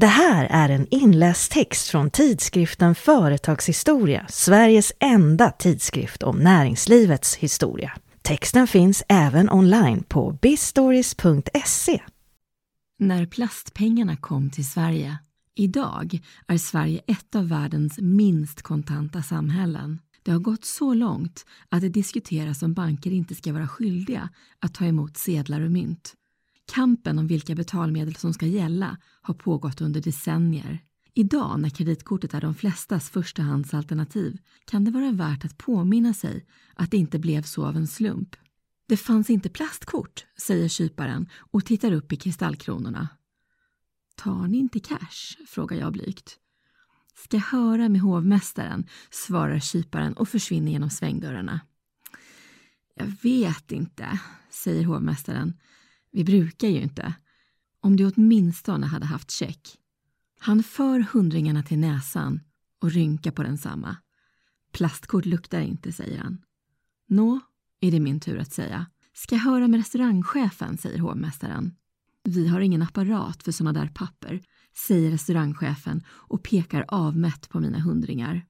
Det här är en inläst text från tidskriften Företagshistoria, Sveriges enda tidskrift om näringslivets historia. Texten finns även online på bistories.se. När plastpengarna kom till Sverige. Idag är Sverige ett av världens minst kontanta samhällen. Det har gått så långt att det diskuteras om banker inte ska vara skyldiga att ta emot sedlar och mynt. Kampen om vilka betalmedel som ska gälla har pågått under decennier. Idag när kreditkortet är de flestas förstahandsalternativ kan det vara värt att påminna sig att det inte blev så av en slump. Det fanns inte plastkort, säger kyparen och tittar upp i kristallkronorna. Tar ni inte cash? frågar jag blygt. Ska höra med hovmästaren, svarar kyparen och försvinner genom svängdörrarna. Jag vet inte, säger hovmästaren. Vi brukar ju inte. Om du åtminstone hade haft check. Han för hundringarna till näsan och rynkar på densamma. Plastkort luktar inte, säger han. Nå, är det min tur att säga. Ska jag höra med restaurangchefen, säger hovmästaren. Vi har ingen apparat för såna där papper, säger restaurangchefen och pekar avmätt på mina hundringar.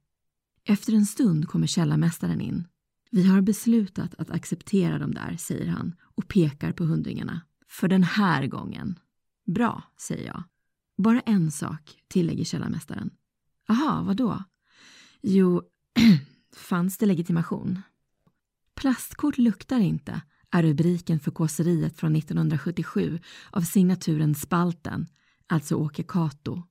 Efter en stund kommer källarmästaren in. Vi har beslutat att acceptera dem där, säger han och pekar på hundringarna. För den här gången. Bra, säger jag. Bara en sak, tillägger källarmästaren. Aha, vad då? Jo, fanns det legitimation? Plastkort luktar inte, är rubriken för kåseriet från 1977 av signaturen Spalten, alltså Åke Kato.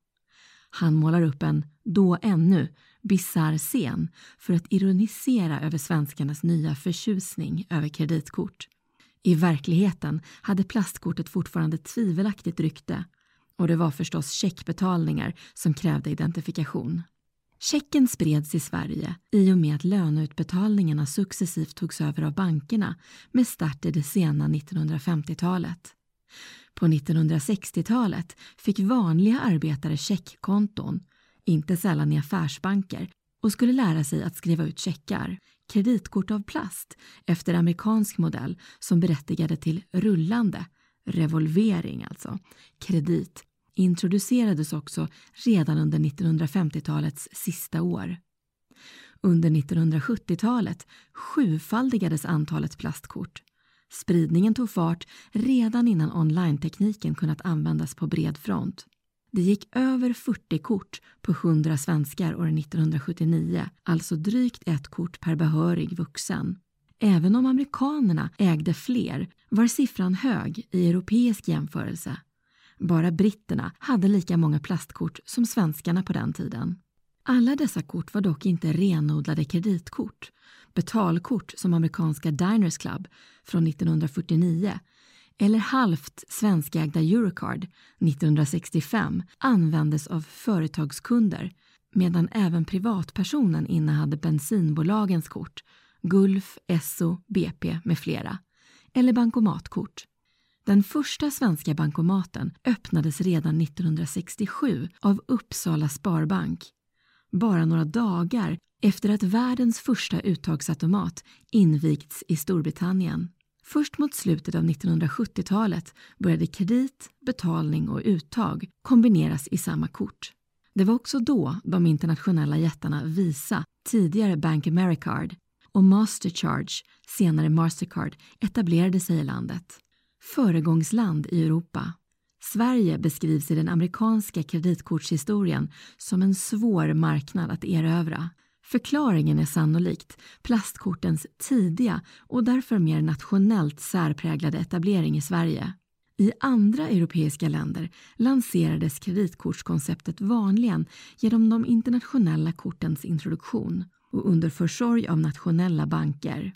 Han målar upp en, då ännu, bisarr scen för att ironisera över svenskarnas nya förtjusning över kreditkort. I verkligheten hade plastkortet fortfarande tvivelaktigt rykte och det var förstås checkbetalningar som krävde identifikation. Checken spreds i Sverige i och med att löneutbetalningarna successivt togs över av bankerna med start i det sena 1950-talet. På 1960-talet fick vanliga arbetare checkkonton, inte sällan i affärsbanker, och skulle lära sig att skriva ut checkar, kreditkort av plast efter amerikansk modell som berättigade till rullande, revolvering alltså, kredit introducerades också redan under 1950-talets sista år. Under 1970-talet sjufaldigades antalet plastkort. Spridningen tog fart redan innan online-tekniken kunnat användas på bred front. Det gick över 40 kort på 100 svenskar år 1979, alltså drygt ett kort per behörig vuxen. Även om amerikanerna ägde fler var siffran hög i europeisk jämförelse. Bara britterna hade lika många plastkort som svenskarna på den tiden. Alla dessa kort var dock inte renodlade kreditkort. Betalkort som amerikanska Diners Club från 1949 eller halvt svenskägda Eurocard 1965 användes av företagskunder medan även privatpersonen innehade bensinbolagens kort, Gulf, Esso, BP med flera, eller bankomatkort. Den första svenska bankomaten öppnades redan 1967 av Uppsala Sparbank. Bara några dagar efter att världens första uttagsautomat invigts i Storbritannien. Först mot slutet av 1970-talet började kredit, betalning och uttag kombineras i samma kort. Det var också då de internationella jättarna Visa, tidigare Bank Americard, och Mastercharge, senare Mastercard, etablerade sig i landet. Föregångsland i Europa. Sverige beskrivs i den amerikanska kreditkortshistorien som en svår marknad att erövra. Förklaringen är sannolikt plastkortens tidiga och därför mer nationellt särpräglade etablering i Sverige. I andra europeiska länder lanserades kreditkortskonceptet vanligen genom de internationella kortens introduktion och under försorg av nationella banker.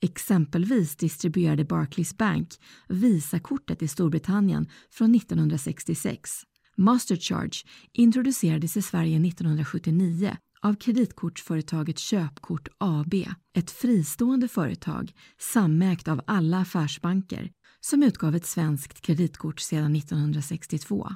Exempelvis distribuerade Barclays Bank Visakortet i Storbritannien från 1966. Mastercharge introducerades i Sverige 1979 av kreditkortsföretaget Köpkort AB, ett fristående företag samägt av alla affärsbanker som utgav ett svenskt kreditkort sedan 1962.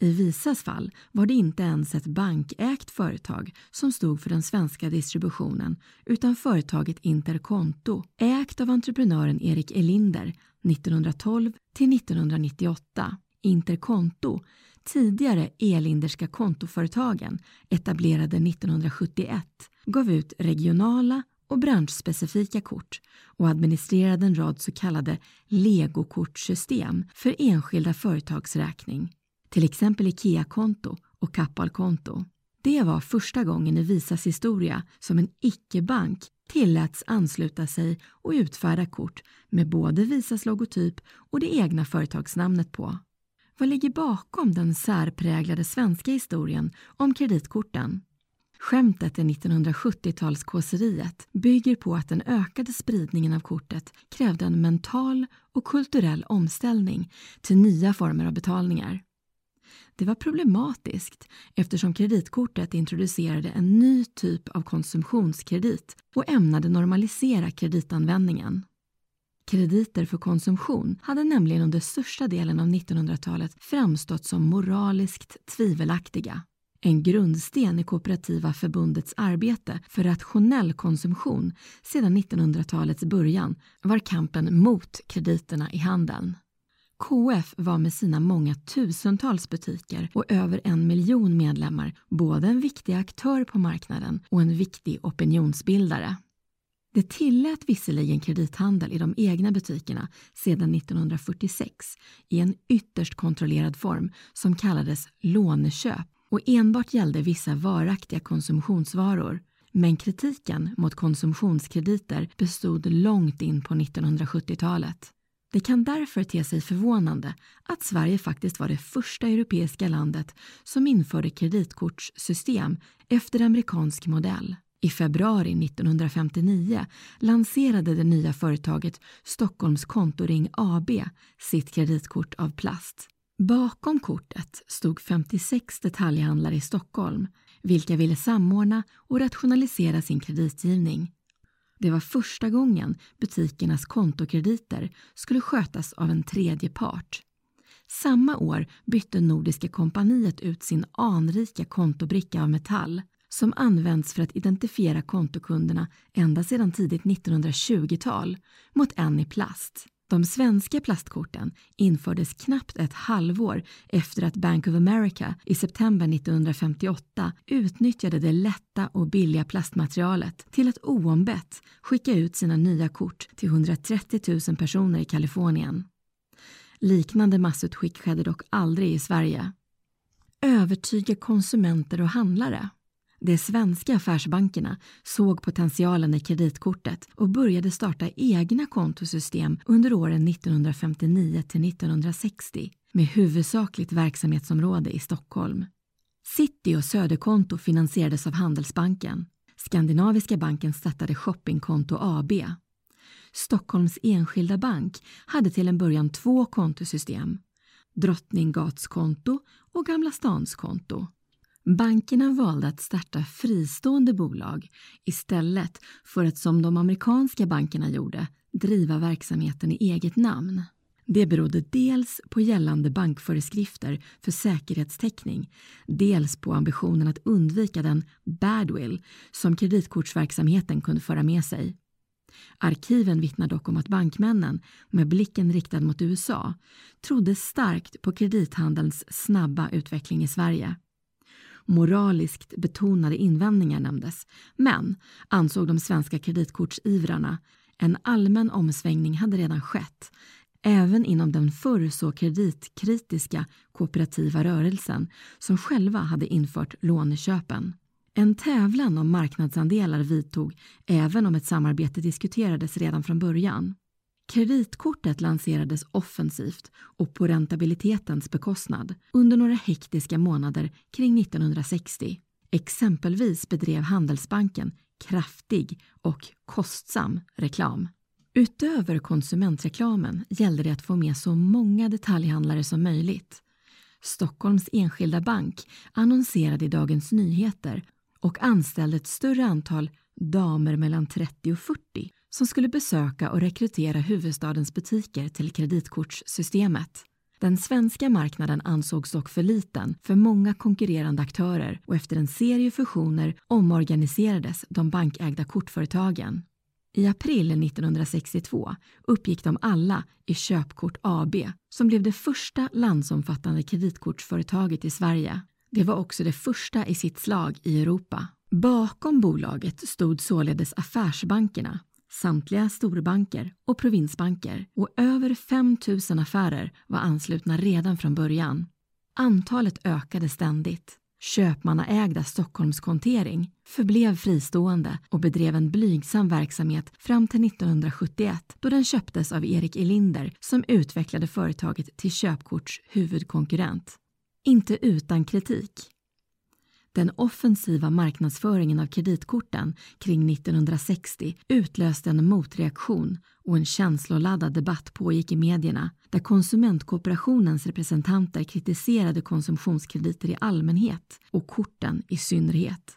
I Visas fall var det inte ens ett bankägt företag som stod för den svenska distributionen utan företaget Interkonto, ägt av entreprenören Erik Elinder 1912 till 1998. Interkonto tidigare Elinderska kontoföretagen, etablerade 1971, gav ut regionala och branschspecifika kort och administrerade en rad så kallade legokortsystem för enskilda företags räkning, till exempel IKEA-konto och Kappahl-konto. Det var första gången i Visas historia som en icke-bank tilläts ansluta sig och utfärda kort med både Visas logotyp och det egna företagsnamnet på. Vad ligger bakom den särpräglade svenska historien om kreditkorten? Skämtet i 1970-talskåseriet bygger på att den ökade spridningen av kortet krävde en mental och kulturell omställning till nya former av betalningar. Det var problematiskt eftersom kreditkortet introducerade en ny typ av konsumtionskredit och ämnade normalisera kreditanvändningen. Krediter för konsumtion hade nämligen under största delen av 1900-talet framstått som moraliskt tvivelaktiga. En grundsten i Kooperativa förbundets arbete för rationell konsumtion sedan 1900-talets början var kampen mot krediterna i handeln. KF var med sina många tusentals butiker och över en miljon medlemmar både en viktig aktör på marknaden och en viktig opinionsbildare. Det tillät visserligen kredithandel i de egna butikerna sedan 1946 i en ytterst kontrollerad form som kallades låneköp och enbart gällde vissa varaktiga konsumtionsvaror. Men kritiken mot konsumtionskrediter bestod långt in på 1970-talet. Det kan därför te sig förvånande att Sverige faktiskt var det första europeiska landet som införde kreditkortssystem efter amerikansk modell. I februari 1959 lanserade det nya företaget Stockholms Kontoring AB sitt kreditkort av plast. Bakom kortet stod 56 detaljhandlare i Stockholm vilka ville samordna och rationalisera sin kreditgivning. Det var första gången butikernas kontokrediter skulle skötas av en tredje part. Samma år bytte Nordiska kompaniet ut sin anrika kontobricka av metall som använts för att identifiera kontokunderna ända sedan tidigt 1920-tal mot en i plast. De svenska plastkorten infördes knappt ett halvår efter att Bank of America i september 1958 utnyttjade det lätta och billiga plastmaterialet till att oombett skicka ut sina nya kort till 130 000 personer i Kalifornien. Liknande massutskick skedde dock aldrig i Sverige. Övertyga konsumenter och handlare de svenska affärsbankerna såg potentialen i kreditkortet och började starta egna kontosystem under åren 1959 till 1960 med huvudsakligt verksamhetsområde i Stockholm. City och Söderkonto finansierades av Handelsbanken. Skandinaviska banken startade Shoppingkonto AB. Stockholms Enskilda Bank hade till en början två kontosystem. Drottninggatskonto och Gamla stans konto. Bankerna valde att starta fristående bolag istället för att som de amerikanska bankerna gjorde driva verksamheten i eget namn. Det berodde dels på gällande bankföreskrifter för säkerhetstäckning, dels på ambitionen att undvika den badwill som kreditkortsverksamheten kunde föra med sig. Arkiven vittnar dock om att bankmännen, med blicken riktad mot USA, trodde starkt på kredithandelns snabba utveckling i Sverige moraliskt betonade invändningar nämndes, men, ansåg de svenska kreditkortsivrarna, en allmän omsvängning hade redan skett, även inom den förr så kreditkritiska kooperativa rörelsen som själva hade infört låneköpen. En tävlan om marknadsandelar vidtog även om ett samarbete diskuterades redan från början. Kreditkortet lanserades offensivt och på räntabilitetens bekostnad under några hektiska månader kring 1960. Exempelvis bedrev Handelsbanken kraftig och kostsam reklam. Utöver konsumentreklamen gällde det att få med så många detaljhandlare som möjligt. Stockholms Enskilda Bank annonserade i Dagens Nyheter och anställde ett större antal damer mellan 30 och 40 som skulle besöka och rekrytera huvudstadens butiker till kreditkortssystemet. Den svenska marknaden ansågs dock för liten för många konkurrerande aktörer och efter en serie fusioner omorganiserades de bankägda kortföretagen. I april 1962 uppgick de alla i Köpkort AB som blev det första landsomfattande kreditkortsföretaget i Sverige. Det var också det första i sitt slag i Europa. Bakom bolaget stod således affärsbankerna, samtliga storbanker och provinsbanker och över 5 000 affärer var anslutna redan från början. Antalet ökade ständigt. Köpmannaägda Stockholmskontering förblev fristående och bedrev en blygsam verksamhet fram till 1971 då den köptes av Erik Elinder som utvecklade företaget till Köpkorts huvudkonkurrent. Inte utan kritik. Den offensiva marknadsföringen av kreditkorten kring 1960 utlöste en motreaktion och en känsloladdad debatt pågick i medierna där konsumentkooperationens representanter kritiserade konsumtionskrediter i allmänhet och korten i synnerhet.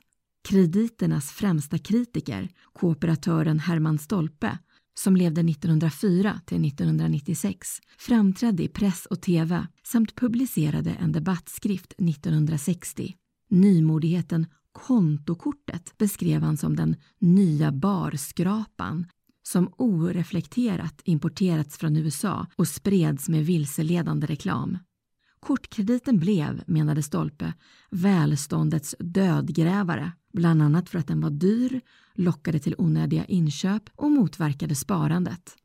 Krediternas främsta kritiker, kooperatören Herman Stolpe, som levde 1904 till 1996, framträdde i press och tv samt publicerade en debattskrift 1960. Nymodigheten kontokortet beskrev han som den nya barskrapan som oreflekterat importerats från USA och spreds med vilseledande reklam. Kortkrediten blev, menade Stolpe, välståndets dödgrävare, bland annat för att den var dyr, lockade till onödiga inköp och motverkade sparandet.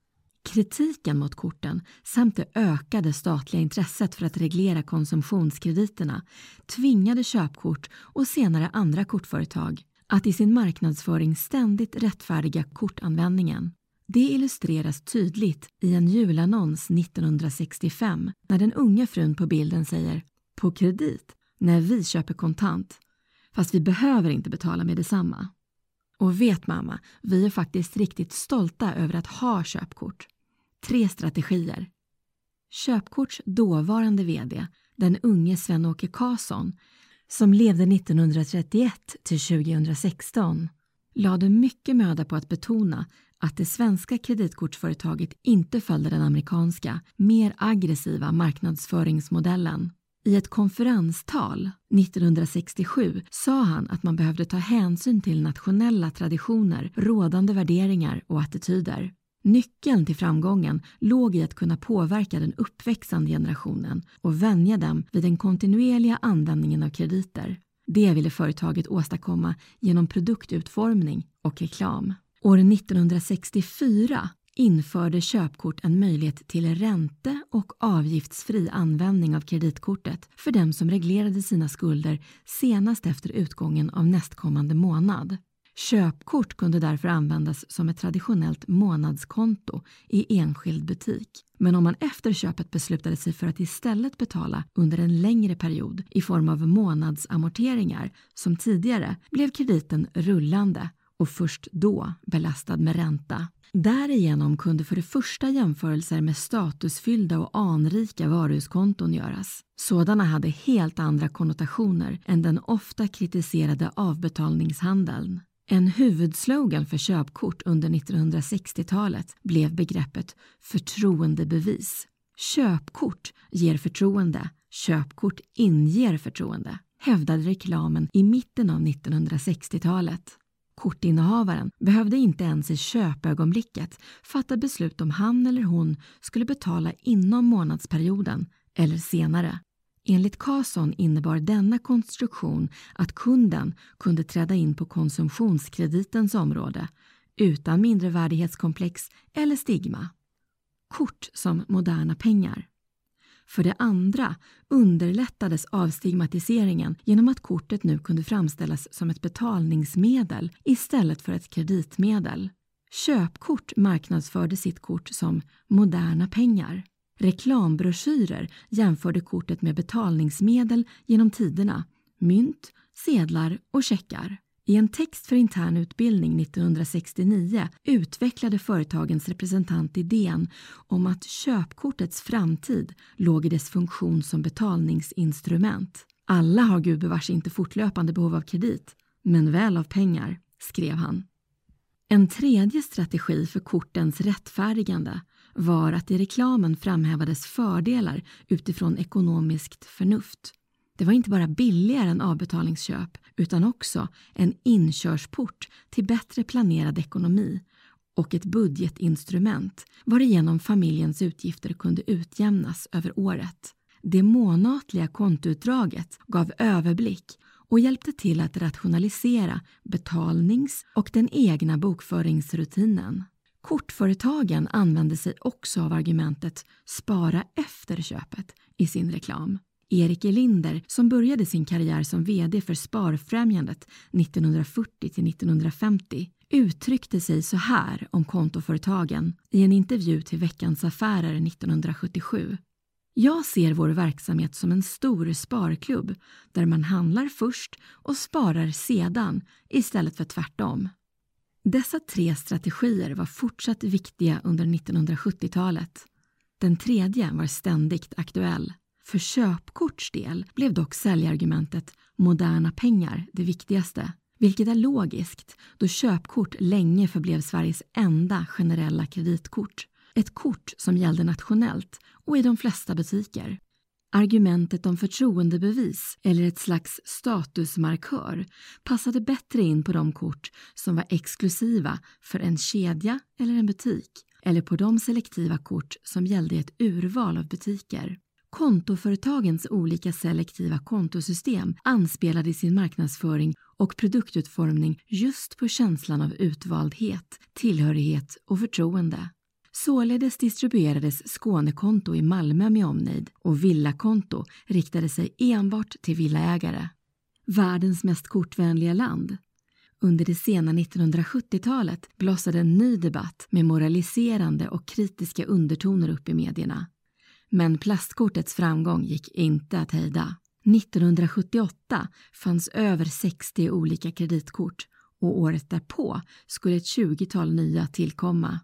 Kritiken mot korten samt det ökade statliga intresset för att reglera konsumtionskrediterna tvingade köpkort och senare andra kortföretag att i sin marknadsföring ständigt rättfärdiga kortanvändningen. Det illustreras tydligt i en julannons 1965 när den unga frun på bilden säger “På kredit? När vi köper kontant. Fast vi behöver inte betala med detsamma.” Och vet mamma, vi är faktiskt riktigt stolta över att ha köpkort. Tre strategier. Köpkorts dåvarande VD, den unge Sven-Åke Karlsson, som levde 1931 till 2016, lade mycket möda på att betona att det svenska kreditkortsföretaget inte följde den amerikanska, mer aggressiva marknadsföringsmodellen. I ett konferenstal 1967 sa han att man behövde ta hänsyn till nationella traditioner, rådande värderingar och attityder. Nyckeln till framgången låg i att kunna påverka den uppväxande generationen och vänja dem vid den kontinuerliga användningen av krediter. Det ville företaget åstadkomma genom produktutformning och reklam. År 1964 införde köpkort en möjlighet till ränte och avgiftsfri användning av kreditkortet för dem som reglerade sina skulder senast efter utgången av nästkommande månad. Köpkort kunde därför användas som ett traditionellt månadskonto i enskild butik. Men om man efter köpet beslutade sig för att istället betala under en längre period i form av månadsamorteringar som tidigare blev krediten rullande och först då belastad med ränta. Därigenom kunde för det första jämförelser med statusfyllda och anrika varuhuskonton göras. Sådana hade helt andra konnotationer än den ofta kritiserade avbetalningshandeln. En huvudslogan för köpkort under 1960-talet blev begreppet förtroendebevis. Köpkort ger förtroende, köpkort inger förtroende, hävdade reklamen i mitten av 1960-talet. Kortinnehavaren behövde inte ens i köpögonblicket fatta beslut om han eller hon skulle betala inom månadsperioden eller senare. Enligt Carson innebar denna konstruktion att kunden kunde träda in på konsumtionskreditens område utan mindrevärdighetskomplex eller stigma. Kort som moderna pengar. För det andra underlättades avstigmatiseringen genom att kortet nu kunde framställas som ett betalningsmedel istället för ett kreditmedel. Köpkort marknadsförde sitt kort som moderna pengar. Reklambroschyrer jämförde kortet med betalningsmedel genom tiderna, mynt, sedlar och checkar. I en text för intern utbildning 1969 utvecklade företagens representant idén om att köpkortets framtid låg i dess funktion som betalningsinstrument. Alla har gubevars inte fortlöpande behov av kredit, men väl av pengar, skrev han. En tredje strategi för kortens rättfärdigande var att i reklamen framhävades fördelar utifrån ekonomiskt förnuft. Det var inte bara billigare än avbetalningsköp utan också en inkörsport till bättre planerad ekonomi och ett budgetinstrument varigenom familjens utgifter kunde utjämnas över året. Det månatliga kontoutdraget gav överblick och hjälpte till att rationalisera betalnings och den egna bokföringsrutinen. Kortföretagen använde sig också av argumentet spara efter köpet i sin reklam. Erik Elinder, som började sin karriär som VD för Sparfrämjandet 1940 till 1950, uttryckte sig så här om kontoföretagen i en intervju till Veckans Affärer 1977. Jag ser vår verksamhet som en stor sparklubb där man handlar först och sparar sedan istället för tvärtom. Dessa tre strategier var fortsatt viktiga under 1970-talet. Den tredje var ständigt aktuell. För köpkorts del blev dock säljargumentet moderna pengar det viktigaste, vilket är logiskt då köpkort länge förblev Sveriges enda generella kreditkort. Ett kort som gällde nationellt och i de flesta butiker. Argumentet om förtroendebevis eller ett slags statusmarkör passade bättre in på de kort som var exklusiva för en kedja eller en butik eller på de selektiva kort som gällde ett urval av butiker. Kontoföretagens olika selektiva kontosystem anspelade i sin marknadsföring och produktutformning just på känslan av utvaldhet, tillhörighet och förtroende. Således distribuerades Skånekonto i Malmö med omnejd och Villakonto riktade sig enbart till villaägare. Världens mest kortvänliga land. Under det sena 1970-talet blossade en ny debatt med moraliserande och kritiska undertoner upp i medierna. Men plastkortets framgång gick inte att hejda. 1978 fanns över 60 olika kreditkort och året därpå skulle ett 20-tal nya tillkomma.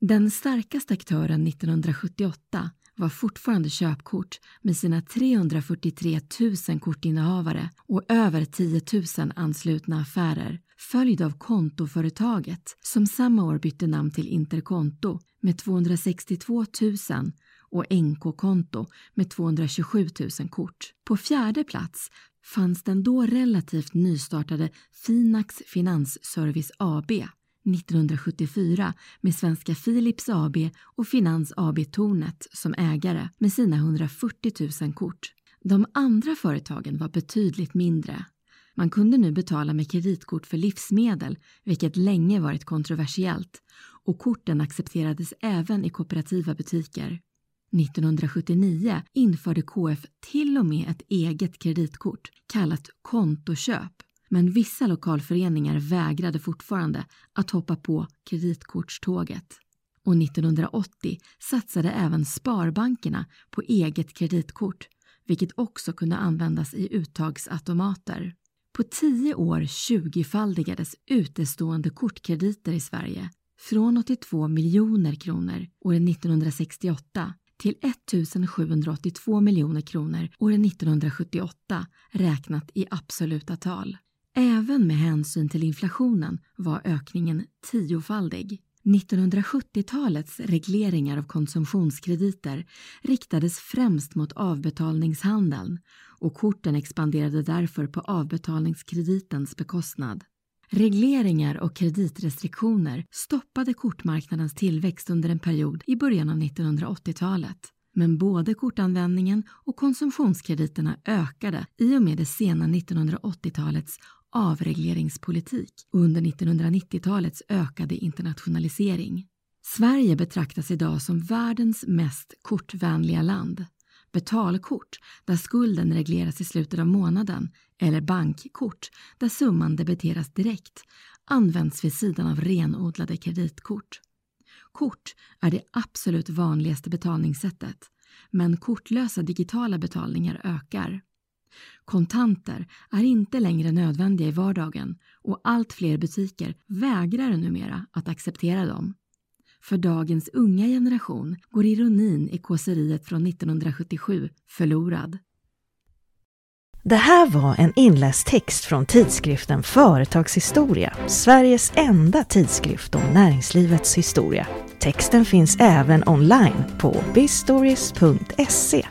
Den starkaste aktören 1978 var fortfarande köpkort med sina 343 000 kortinnehavare och över 10 000 anslutna affärer följd av kontoföretaget som samma år bytte namn till Interkonto med 262 000 och NK-konto med 227 000 kort. På fjärde plats fanns den då relativt nystartade Finax Finansservice AB 1974 med Svenska Philips AB och Finans AB Tornet som ägare med sina 140 000 kort. De andra företagen var betydligt mindre. Man kunde nu betala med kreditkort för livsmedel, vilket länge varit kontroversiellt, och korten accepterades även i kooperativa butiker. 1979 införde KF till och med ett eget kreditkort kallat kontoköp men vissa lokalföreningar vägrade fortfarande att hoppa på kreditkortståget. Och 1980 satsade även sparbankerna på eget kreditkort vilket också kunde användas i uttagsautomater. På tio år tjugofaldigades utestående kortkrediter i Sverige från 82 miljoner kronor år 1968 till 1782 miljoner kronor år 1978 räknat i absoluta tal. Även med hänsyn till inflationen var ökningen tiofaldig. 1970-talets regleringar av konsumtionskrediter riktades främst mot avbetalningshandeln och korten expanderade därför på avbetalningskreditens bekostnad. Regleringar och kreditrestriktioner stoppade kortmarknadens tillväxt under en period i början av 1980-talet. Men både kortanvändningen och konsumtionskrediterna ökade i och med det sena 1980-talets avregleringspolitik och under 1990-talets ökade internationalisering. Sverige betraktas idag som världens mest kortvänliga land. Betalkort, där skulden regleras i slutet av månaden, eller bankkort, där summan debiteras direkt, används vid sidan av renodlade kreditkort. Kort är det absolut vanligaste betalningssättet, men kortlösa digitala betalningar ökar. Kontanter är inte längre nödvändiga i vardagen och allt fler butiker vägrar numera att acceptera dem. För dagens unga generation går ironin i kåseriet från 1977 förlorad. Det här var en inläst text från tidskriften Företagshistoria, Sveriges enda tidskrift om näringslivets historia. Texten finns även online på bistories.se